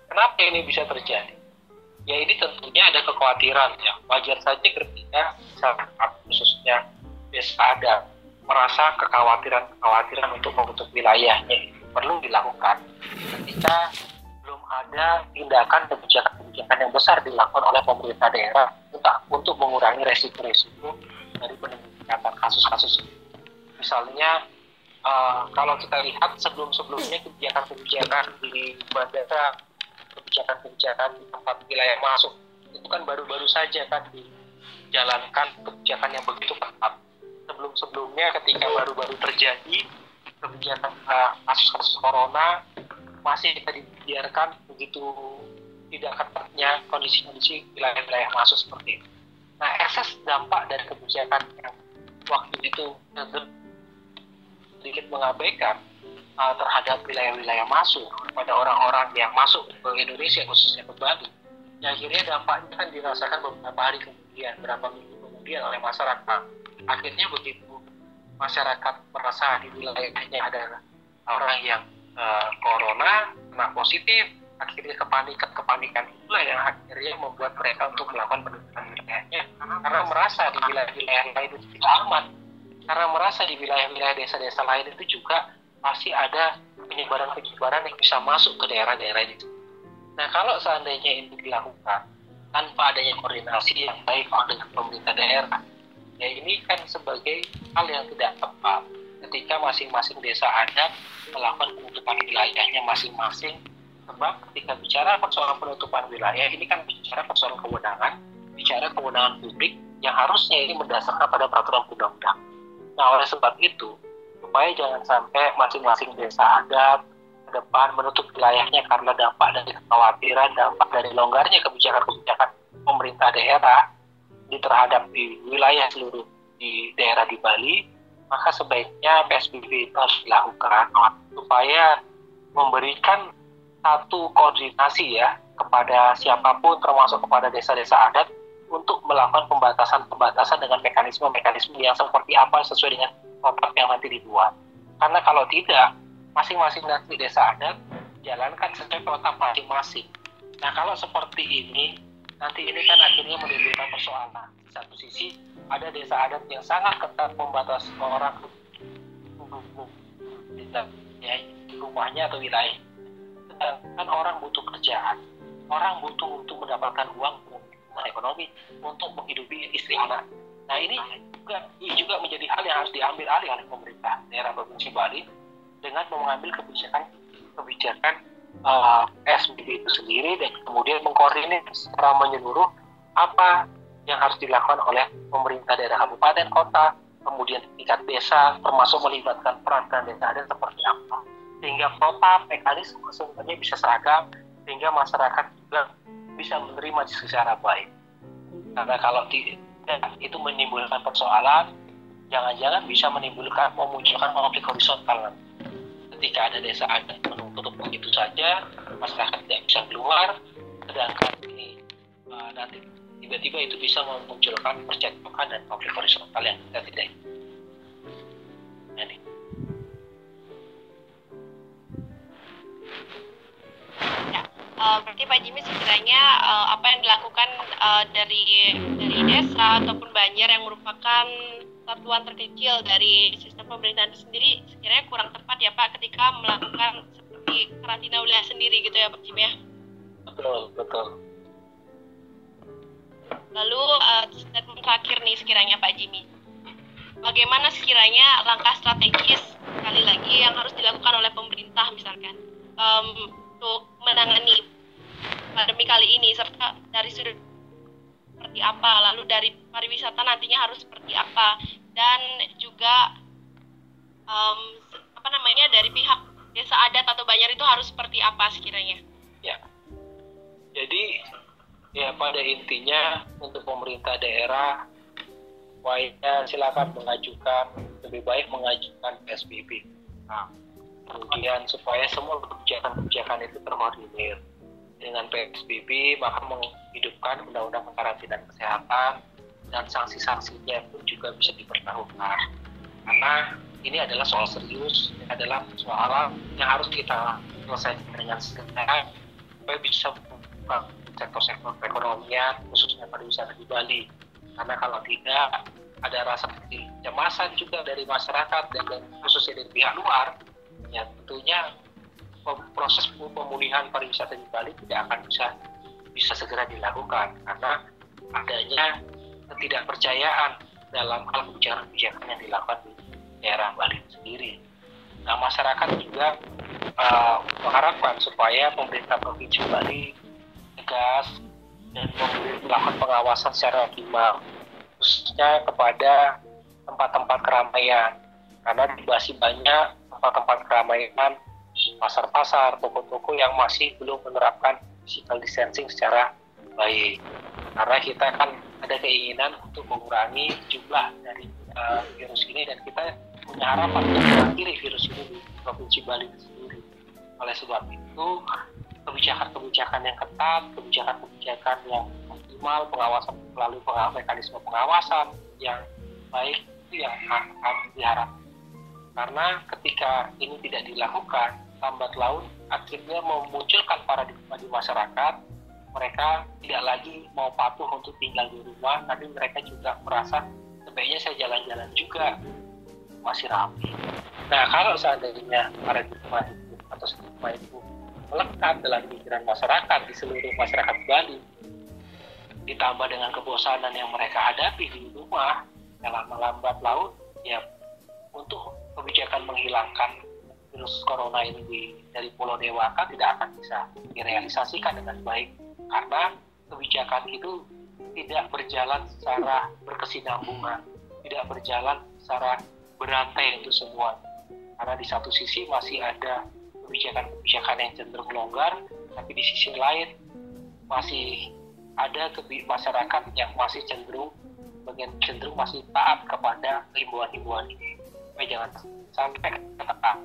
kenapa ini bisa terjadi? Ya ini tentunya ada kekhawatiran ya. Wajar saja ketika masyarakat khususnya desa ada merasa kekhawatiran-kekhawatiran untuk menutup wilayahnya perlu dilakukan. Ketika belum ada tindakan kebijakan-kebijakan yang besar dilakukan oleh pemerintah daerah untuk, untuk mengurangi resiko-resiko dari peningkatan kasus-kasus misalnya uh, kalau kita lihat sebelum-sebelumnya kebijakan-kebijakan di bandara, kebijakan-kebijakan di tempat wilayah masuk itu kan baru-baru saja kan dijalankan kebijakan yang begitu ketat. Sebelum-sebelumnya ketika baru-baru terjadi kebijakan uh, kasus-kasus corona masih kita dibiarkan begitu tidak ketatnya kondisi-kondisi wilayah-wilayah masuk seperti itu. Nah, ekses dampak dari kebijakan yang waktu itu sedikit mengabaikan uh, terhadap wilayah-wilayah masuk pada orang-orang yang masuk ke Indonesia khususnya ke Bali. Yang akhirnya dampaknya kan dirasakan beberapa hari kemudian berapa minggu kemudian oleh masyarakat. Akhirnya begitu masyarakat merasa di wilayahnya ada orang yang uh, corona kena positif akhirnya kepanikan kepanikan itulah yang akhirnya membuat mereka untuk melakukan penutupan wilayahnya. Karena merasa di wilayah-wilayah lain itu tidak aman karena merasa di wilayah-wilayah desa-desa lain itu juga masih ada penyebaran-penyebaran yang bisa masuk ke daerah-daerah itu. Nah, kalau seandainya ini dilakukan tanpa adanya koordinasi yang baik dengan pemerintah daerah, ya ini kan sebagai hal yang tidak tepat ketika masing-masing desa adat melakukan penutupan wilayahnya masing-masing sebab ketika bicara persoalan penutupan wilayah ini kan bicara persoalan kewenangan bicara kewenangan publik yang harusnya ini berdasarkan pada peraturan undang-undang Nah, oleh sebab itu, supaya jangan sampai masing-masing desa adat ke depan menutup wilayahnya karena dampak dari kekhawatiran, dampak dari longgarnya kebijakan-kebijakan pemerintah daerah di terhadap di wilayah seluruh di daerah di Bali, maka sebaiknya PSBB itu harus dilakukan supaya memberikan satu koordinasi ya kepada siapa pun termasuk kepada desa-desa adat untuk melakukan pembatasan-pembatasan dengan mekanisme-mekanisme yang seperti apa sesuai dengan kontrak yang nanti dibuat. Karena kalau tidak, masing-masing nanti desa adat jalankan sesuai protap masing-masing. Nah kalau seperti ini, nanti ini kan akhirnya menimbulkan persoalan. Di satu sisi, ada desa adat yang sangat ketat membatasi orang ya, rumahnya atau wilayah. Sedangkan orang butuh kerjaan, orang butuh untuk mendapatkan uang ekonomi untuk menghidupi istri anak. Nah ini juga ini juga menjadi hal yang harus diambil alih oleh pemerintah daerah provinsi Bali dengan mengambil kebijakan kebijakan uh, eh, SBB itu sendiri dan kemudian mengkoordinir secara menyeluruh apa yang harus dilakukan oleh pemerintah daerah kabupaten kota kemudian tingkat desa termasuk melibatkan peran desa dan seperti apa sehingga protap mekanisme semuanya bisa seragam sehingga masyarakat juga bisa menerima secara baik. Karena kalau tidak itu menimbulkan persoalan, jangan-jangan bisa menimbulkan memunculkan konflik horizontal. Ketika ada desa adat menutup begitu saja, masyarakat tidak bisa keluar, sedangkan ini uh, nanti tiba-tiba itu bisa memunculkan percekcokan dan konflik horizontal yang kita tidak ini. Uh, berarti Pak Jimmy sekiranya uh, apa yang dilakukan uh, dari dari desa ataupun Banjar yang merupakan satuan terkecil dari sistem pemerintahan itu sendiri sekiranya kurang tepat ya Pak ketika melakukan seperti karantina wilayah sendiri gitu ya Pak Jimmy ya? Betul, betul. Lalu uh, statement terakhir nih sekiranya Pak Jimmy. Bagaimana sekiranya langkah strategis sekali lagi yang harus dilakukan oleh pemerintah misalkan um, untuk menangani pandemi kali ini serta dari sudut seperti apa, lalu dari pariwisata nantinya harus seperti apa dan juga um, apa namanya dari pihak desa adat atau banjar itu harus seperti apa sekiranya? Ya, jadi ya pada intinya untuk pemerintah daerah baiknya silakan mengajukan lebih baik mengajukan PSBB. Nah, kemudian supaya semua kebijakan-kebijakan itu terkoordinir. Dengan PSBB maka menghidupkan undang-undang karantina kesehatan dan sanksi-sanksinya pun juga bisa dipertahankan karena ini adalah soal serius ini adalah soal yang harus kita selesaikan dengan segera supaya bisa membuka sektor-sektor perekonomian khususnya pariwisata di Bali. Karena kalau tidak ada rasa kecemasan juga dari masyarakat dan khususnya dari pihak luar ya tentunya proses pemulihan pariwisata di Bali tidak akan bisa bisa segera dilakukan karena adanya ketidakpercayaan dalam hal kebijakan-kebijakan yang dilakukan di daerah Bali sendiri. Nah masyarakat juga uh, mengharapkan supaya pemerintah provinsi Bali tegas dan melakukan pengawasan secara optimal khususnya kepada tempat-tempat keramaian karena masih banyak tempat-tempat keramaian pasar-pasar toko-toko yang masih belum menerapkan physical distancing secara baik karena kita kan ada keinginan untuk mengurangi jumlah dari uh, virus ini dan kita punya harapan untuk mengakhiri virus ini di provinsi Bali sendiri oleh sebab itu kebijakan-kebijakan yang ketat, kebijakan-kebijakan yang optimal, pengawasan melalui mekanisme pengawasan yang baik itu yang harus diharapkan. Karena ketika ini tidak dilakukan, lambat laun akhirnya memunculkan paradigma di masyarakat, mereka tidak lagi mau patuh untuk tinggal di rumah, tapi mereka juga merasa sebaiknya saya jalan-jalan juga masih ramai. Nah kalau seandainya paradigma itu atau stigma itu melekat dalam pikiran masyarakat di seluruh masyarakat Bali ditambah dengan kebosanan yang mereka hadapi di rumah yang lama-lambat laut ya untuk kebijakan menghilangkan virus corona ini di, dari Pulau Dewata tidak akan bisa direalisasikan dengan baik karena kebijakan itu tidak berjalan secara berkesinambungan tidak berjalan secara berantai untuk semua karena di satu sisi masih ada kebijakan-kebijakan yang cenderung longgar, tapi di sisi lain masih ada masyarakat yang masih cenderung cenderung masih taat kepada himbauan-himbauan ini. Supaya jangan sampai ketat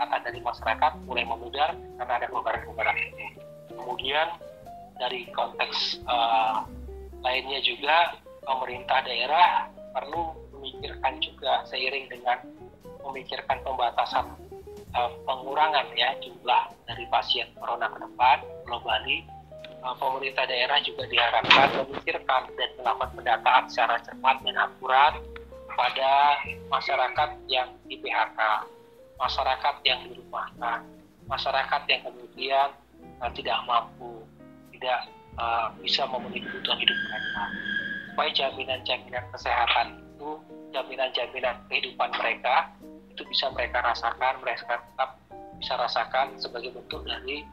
kata dari masyarakat mulai memudar karena ada kelonggaran-kelonggaran ini. Kemudian dari konteks uh, lainnya juga pemerintah daerah perlu memikirkan juga seiring dengan memikirkan pembatasan uh, pengurangan ya jumlah dari pasien corona ke depan globally uh, pemerintah daerah juga diharapkan memikirkan dan melakukan pendataan secara cepat dan akurat pada masyarakat yang di PHK, masyarakat yang dirumahkan, masyarakat yang kemudian uh, tidak mampu, tidak uh, bisa memenuhi kebutuhan hidup mereka. Supaya jaminan-jaminan kesehatan itu, jaminan-jaminan kehidupan mereka itu bisa mereka rasakan, mereka tetap bisa rasakan sebagai bentuk dari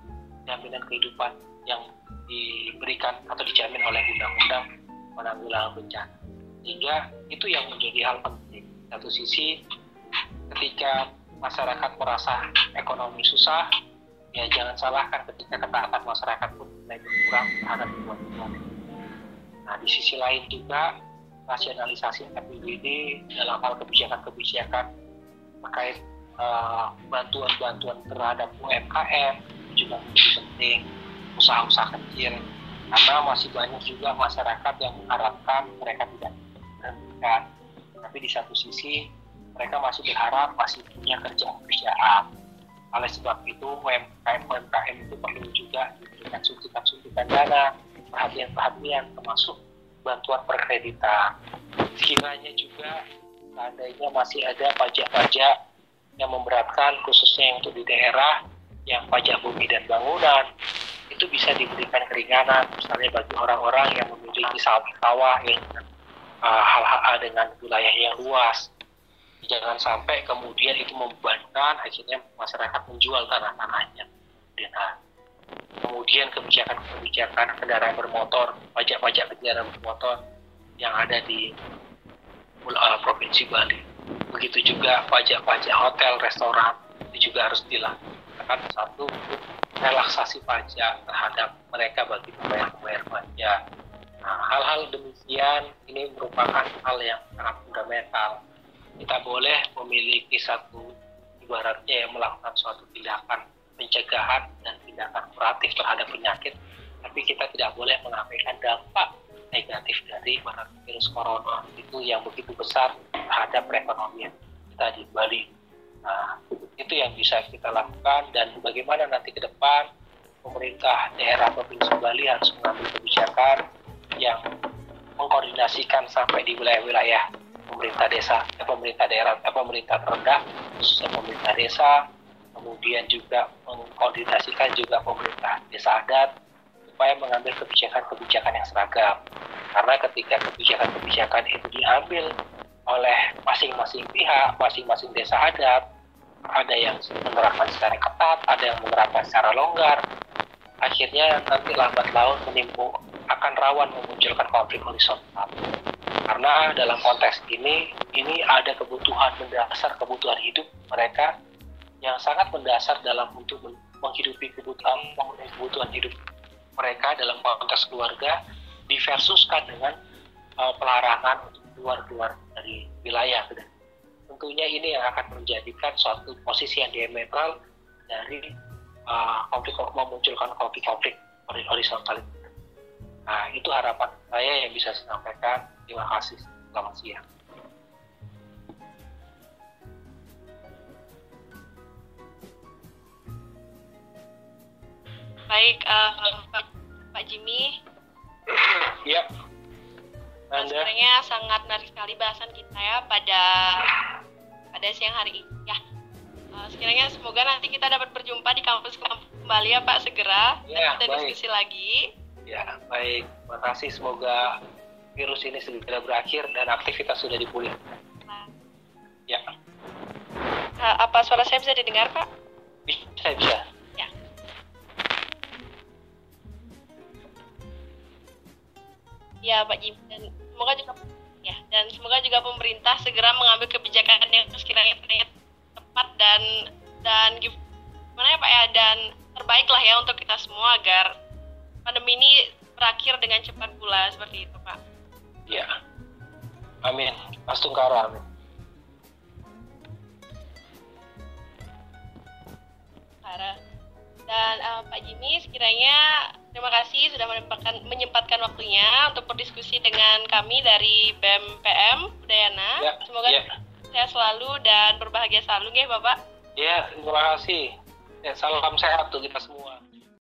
jaminan kehidupan yang diberikan atau dijamin oleh undang-undang penanggulangan bencana. Sehingga itu yang menjadi hal penting. Satu sisi, ketika masyarakat merasa ekonomi susah, ya jangan salahkan ketika ketaatan masyarakat pun mulai berkurang terhadap kebutuhan. Nah, di sisi lain juga rasionalisasi APBD dalam hal kebijakan-kebijakan terkait uh, bantuan-bantuan terhadap UMKM juga menjadi penting usaha-usaha kecil karena masih banyak juga masyarakat yang mengharapkan mereka tidak diberhentikan tapi di satu sisi mereka masih berharap masih punya kerjaan-kerjaan. Oleh sebab itu UMKM UMKM itu perlu juga diberikan suntikan-suntikan dana perhatian-perhatian termasuk bantuan perkreditan. Sekiranya juga seandainya masih ada pajak-pajak yang memberatkan khususnya yang untuk di daerah yang pajak bumi dan bangunan. Itu bisa diberikan keringanan misalnya bagi orang-orang yang memiliki sawah-sawah yang uh, hal-hal dengan wilayah yang luas. Jangan sampai kemudian itu membebankan akhirnya masyarakat menjual tanah-tanahnya dan kemudian kebijakan-kebijakan kendaraan bermotor pajak-pajak kendaraan bermotor yang ada di uh, provinsi Bali. Begitu juga pajak-pajak hotel restoran itu juga harus dilakukan. Satu relaksasi pajak terhadap mereka bagi pembayar-pembayar pajak hal-hal demikian ini merupakan hal yang sangat fundamental kita boleh memiliki satu ibaratnya yang melakukan suatu tindakan pencegahan dan tindakan kuratif terhadap penyakit, tapi kita tidak boleh mengabaikan dampak negatif dari virus corona itu yang begitu besar terhadap perekonomian kita di Bali. Nah, itu yang bisa kita lakukan dan bagaimana nanti ke depan pemerintah daerah Provinsi Bali harus mengambil kebijakan yang mengkoordinasikan sampai di wilayah-wilayah pemerintah desa, eh, pemerintah daerah, eh, pemerintah terendah, khususnya pemerintah desa, kemudian juga mengkoordinasikan juga pemerintah desa adat supaya mengambil kebijakan-kebijakan yang seragam. Karena ketika kebijakan-kebijakan itu diambil oleh masing-masing pihak, masing-masing desa adat, ada yang menerapkan secara ketat, ada yang menerapkan secara longgar, akhirnya nanti lambat laun menimbul akan rawan memunculkan konflik horizontal karena dalam konteks ini ini ada kebutuhan mendasar kebutuhan hidup mereka yang sangat mendasar dalam untuk menghidupi kebutuhan kebutuhan hidup mereka dalam konteks keluarga diversuskan dengan uh, pelarangan untuk keluar-keluar dari wilayah. Dan tentunya ini yang akan menjadikan suatu posisi yang diametral dari uh, konflik memunculkan konflik-konflik horizontal Nah, itu harapan saya yang bisa saya sampaikan. Terima kasih. Selamat siang. Baik, uh, Pak Jimmy. Ya. Anda. Sebenarnya sangat menarik sekali bahasan kita ya pada pada siang hari ini ya. Uh, sekiranya semoga nanti kita dapat berjumpa di kampus kembali ya Pak segera ya, dan kita baik. diskusi lagi. Ya baik, terima kasih semoga virus ini segera berakhir dan aktivitas sudah dipulihkan. Ya. Uh, apa suara saya bisa didengar, Pak? Bisa, bisa. Ya. Ya, Pak Jim. Dan semoga juga ya dan semoga juga pemerintah segera mengambil kebijakan yang sekiranya tepat dan dan gimana ya Pak ya dan terbaik lah ya untuk kita semua agar pandemi ini berakhir dengan cepat pula seperti itu Pak. Ya. Amin. Astungkara amin. Dan uh, Pak Jimmy sekiranya terima kasih sudah menyempatkan, menyempatkan waktunya untuk berdiskusi dengan kami dari BMPM Udayana. Ya, Semoga ya. sehat selalu dan berbahagia selalu ya Bapak. Ya, terima kasih. Ya, salam sehat untuk kita semua.